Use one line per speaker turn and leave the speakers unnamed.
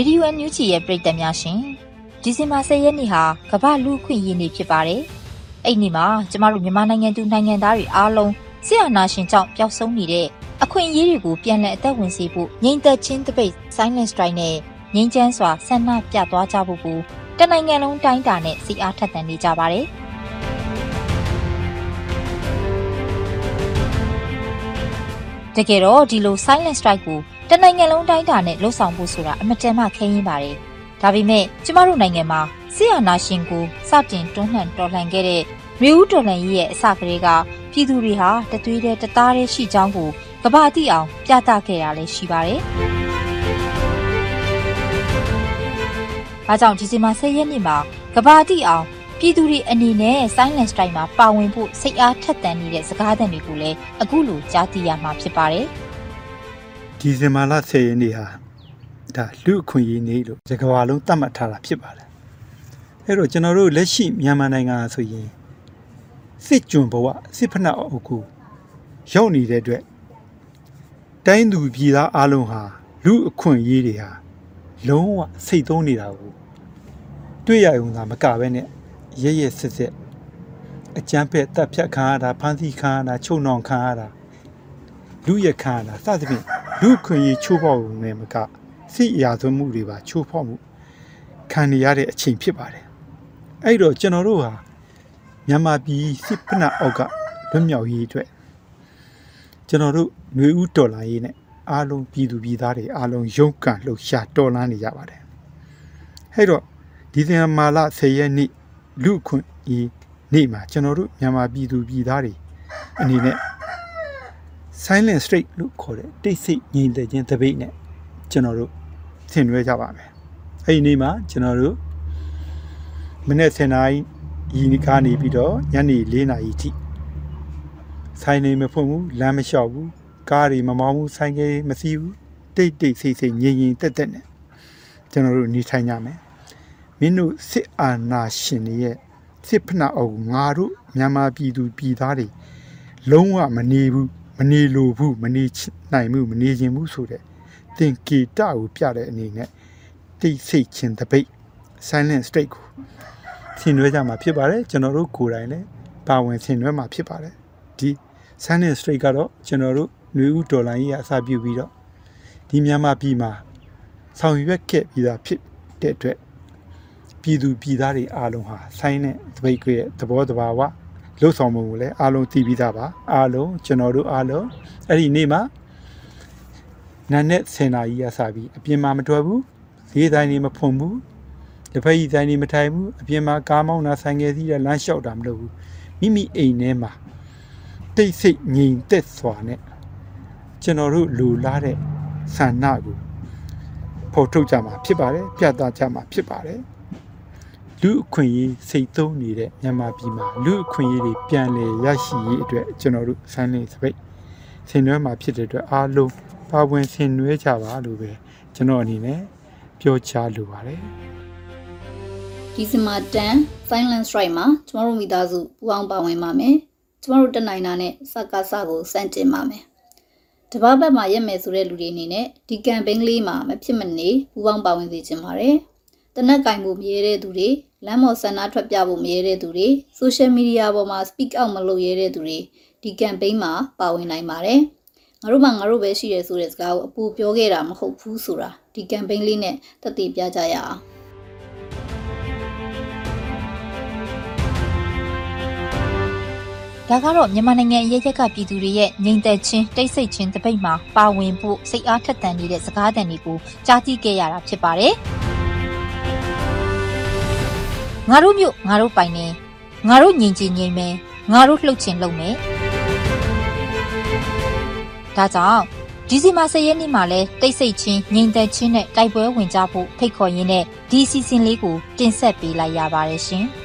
ရေဒီယိုအန်ယူဂျီရဲ့ပရိသတ်များရှင်ဒီဇင်ဘာ10ရက်နေ့ဟာကမ္ဘာလူခွင့်ရေးနေ့ဖြစ်ပါတယ်အဲ့ဒီမှာကျမတို့မြန်မာနိုင်ငံသူနိုင်ငံသားတွေအားလုံးဆရာနာရှင်ကြောင့်ပျောက်ဆုံးနေတဲ့အခွင့်အရေးတွေကိုပြန်လည်အသက်ဝင်စေဖို့ငြိမ်သက်ခြင်းတပိတ် silent strike နဲ့ငြိမ်းချမ်းစွာဆန္ဒပြသွားကြဖို့ကိုတနိုင်ငံလုံးတိုင်းတာနဲ့စီအားထက်သန်နေကြပါတယ်တကယ်တော့ဒီလို silent strike ကို တနိုင်ငံလုံးတိုင်းတာနဲ့လှုပ်ဆောင်ဖို့ဆိုတာအမတန်မှခဲယဉ်းပါတယ်။ဒါပေမဲ့ကျမတို့နိုင်ငံမှာဆီယနာရှင်ကိုစတင်တွန်းလှန်တော်လှန်ခဲ့တဲ့မျိုးဦးတော်လှန်ရေးရဲ့အစကတည်းကပြည်သူတွေဟာတသွေးတဲ့တသားတဲ့ရှိကြောင်းကိုကဘာတိအောင်ပြသခဲ့ရလဲရှိပါတယ်။ဒါကြောင့်ဒီဇင်ဘာ10ရက်နေ့မှာကဘာတိအောင်ပြည်သူတွေအနေနဲ့ silent strike မှာပါဝင်ဖို့စိတ်အားထက်သန်နေတဲ့စကားသံတွေကိုလည်းအခုလိုကြားသိရမှာဖြစ်ပါတယ်။
ဒီဇင်ဘာလ10ရက်နေ့ဟာဒါလူအခွင့်အရေးနေ့လို့ဇကဘာလုံးသတ်မှတ်ထားတာဖြစ်ပါတယ်အဲ့တော့ကျွန်တော်တို့လက်ရှိမြန်မာနိုင်ငံဆိုရင်စစ်ကြွဘဝစစ်ဖက်နှက်အုပ်ကိုရောက်နေတဲ့အတွက်တိုင်းသူပြည်သားအလုံးဟာလူအခွင့်အရေးတွေဟာလုံးဝစိတ်သုံးနေတာကိုတွေ့ရုံသာမကပဲနဲ့ရရစစ်စစ်အကြမ်းဖက်တပ်ဖြတ်ခံရတာဖမ်းဆီးခံရတာချုပ်နှောင်ခံရတာလူရခံရတာစသဖြင့် လူခွင့်ရေးချိုးဖောက်နေမကစစ်ရာသွမှုတွေပါချိုးဖောက်မှုခံနေရတဲ့အချိန်ဖြစ်ပါတယ်အဲ့တော့ကျွန်တော်တို့ဟာမြန်မာပြည်စစ်ဖက်နှက်အောက်ကလွတ်မြောက်ရေးအတွက်ကျွန်တော်တို့ຫນွေဦးတော်လာရေးနဲ့အားလုံးပြည်သူပြည်သားတွေအားလုံးရုန်းကန်လှုပ်ရှားတော်လှန်နေကြပါတယ်အဲ့တော့ဒီသင်မာလာ10ရက်နေ့လူခွင့်ရေးနေ့မှာကျွန်တော်တို့မြန်မာပြည်သူပြည်သားတွေအနေနဲ့ silent straight လို့ခေါ်တဲ့တိတ်ဆိတ်ငြိမ်သက်ခြင်းတပိတ်နဲ့ကျွန်တော်တို့ဆင်နွှဲကြပါမယ်။အဲဒီနေ့မှာကျွန်တော်တို့မနေ့7နာရီဤကနေပြီးတော့ညနေ4နာရီထိဆိုင်နေမဖွင့်ဘူးလမ်းမလျှောက်ဘူးကားတွေမမောင်းဘူးဆိုင်ကယ်မစီးဘူးတိတ်တိတ်ဆိတ်ဆိတ်ငြိမ်ငြိမ်သက်သက်နဲ့ကျွန်တော်တို့နေထိုင်ကြမယ်။မင်းတို့စစ်အာဏာရှင်တွေရဲ့စစ်ဖက်နှက်အုပ်ငါတို့မြန်မာပြည်သူပြည်သားတွေလုံးဝမနေဘူးမ နေလိုဘူးမနေနိုင်ဘူးမနေခြင်းဘူးဆိုတဲ့သင်္ကေတကိုပြတဲ့အနေနဲ့တိတ်ဆိတ်ခြင်းတပိတ် silent state ကိုဆင်နွှဲကြမှာဖြစ်ပါတယ်ကျွန်တော်တို့ကိုယ်တိုင်လည်းပါဝင်ဆင်နွှဲမှာဖြစ်ပါတယ်ဒီ silent state ကတော့ကျွန်တော်တို့ຫນွေဦးဒေါ်လာကြီးအစပြုပြီးတော့ဒီမြန်မာပြည်မှာဆောင်ရွက်ခဲ့ပြီးသားဖြစ်တဲ့အတွက်ပြည်သူပြည်သားတွေအားလုံးဟာဆိုင်းတဲ့တပိတ်ရဲ့သဘောတဘာဝ လှုပ်ဆောင်မှုကိုလည်းအားလုံးသိပြီးသားပါအားလုံးကျွန်တော်တို့အားလုံးအဲ့ဒီနေ့မှာနာနဲ့စင်နာကြီးရစပြီးအပြင်မှာမထွက်ဘူးဈေးတိုင်းတွေမဖွင့်ဘူးတစ်ဖက်ကြီးတိုင်းတွေမထိုင်ဘူးအပြင်မှာကားမောင်းတာဆိုင်ငယ်စီးတာလမ်းလျှောက်တာမလုပ်ဘူးမိမိအိမ်ထဲမှာတိတ်ဆိတ်ငြိမ်သက်စွာနဲ့ကျွန်တော်တို့လူလားတဲ့ဆန္ဒကိုဖော်ထုတ်ကြမှာဖြစ်ပါတယ်ပြသကြမှာဖြစ်ပါတယ် လူအခွင့်အရေးစိတ်သုံးနေတဲ့မြန်မာပြည်မှာလူအခွင့်အရေးတွေပြန်လည်ရရှိရေးအတွက်ကျွန်တော်တို့ဆိုင်းနေစပိတ်ဆင်နွှဲမှာဖြစ်တဲ့အတွက်အားလုံးပါဝင်ဆင်နွှဲကြပါလို့ပဲကျွန်တော်အနေနဲ့ပြောချလိုပါတယ်
ဒီဇင်ဘာ10 Silent Strike မှာကျမတို့မိသားစုပူအောင်ပါဝင်ပါမယ်။ကျမတို့တက်နိုင်တာနဲ့စကားစကိုစန့်ကျင်ပါမယ်။တပတ်ဘက်မှာရက်မယ်ဆိုတဲ့လူတွေအနေနဲ့ဒီကမ်ပိန်းလေးမှာမဖြစ်မနေပူအောင်ပါဝင်စေချင်ပါတယ်။ တနက်ကင်ဖို့မရဲတဲ့သူတွေလမ်းမော်ဆန္ဒထွက်ပြဖို့မရဲတဲ့သူတွေ social media ပေါ်မှာ speak out မလုပ်ရဲတဲ့သူတွေဒီကမ်ပိန်းမှာပါဝင်နိုင်ပါတယ်။ငါတို့မှငါတို့ပဲရှိရဲဆိုတဲ့စကားကိုအပူပြောခဲ့တာမဟုတ်ဘူးဆိုတာဒီကမ်ပိန်းလေးနဲ့သက်သေပြကြရအောင်
ဒါကတော့မြန်မာနိုင်ငံအရေးရက်ကပြည်သူတွေရဲ့ငြိမ်သက်ခြင်းတိတ်ဆိတ်ခြင်းတပိတ်မှာပါဝင်ဖို့စိတ်အားထက်သန်နေတဲ့စကားသံတွေကိုကြားသိခဲ့ရတာဖြစ်ပါတယ်။ ငါတို့မြို့ငါတို့ပိုင်နေငါတို့ညီချင်ညီမယ်ငါတို့လှုပ်ချင်လှုပ်မယ်။ဒါကြောင့်ဒီစီမာဆယ်ရက်နေ့မှာလဲတိတ်ဆိတ်ခြင်းငြိမ်သက်ခြင်းနဲ့တိုက်ပွဲဝင်ကြဖို့ဖိတ်ခေါ်ရင်းနဲ့ဒီစီစဉ်လေးကိုတင်ဆက်ပေးလိုက်ရပါတယ်ရှင်။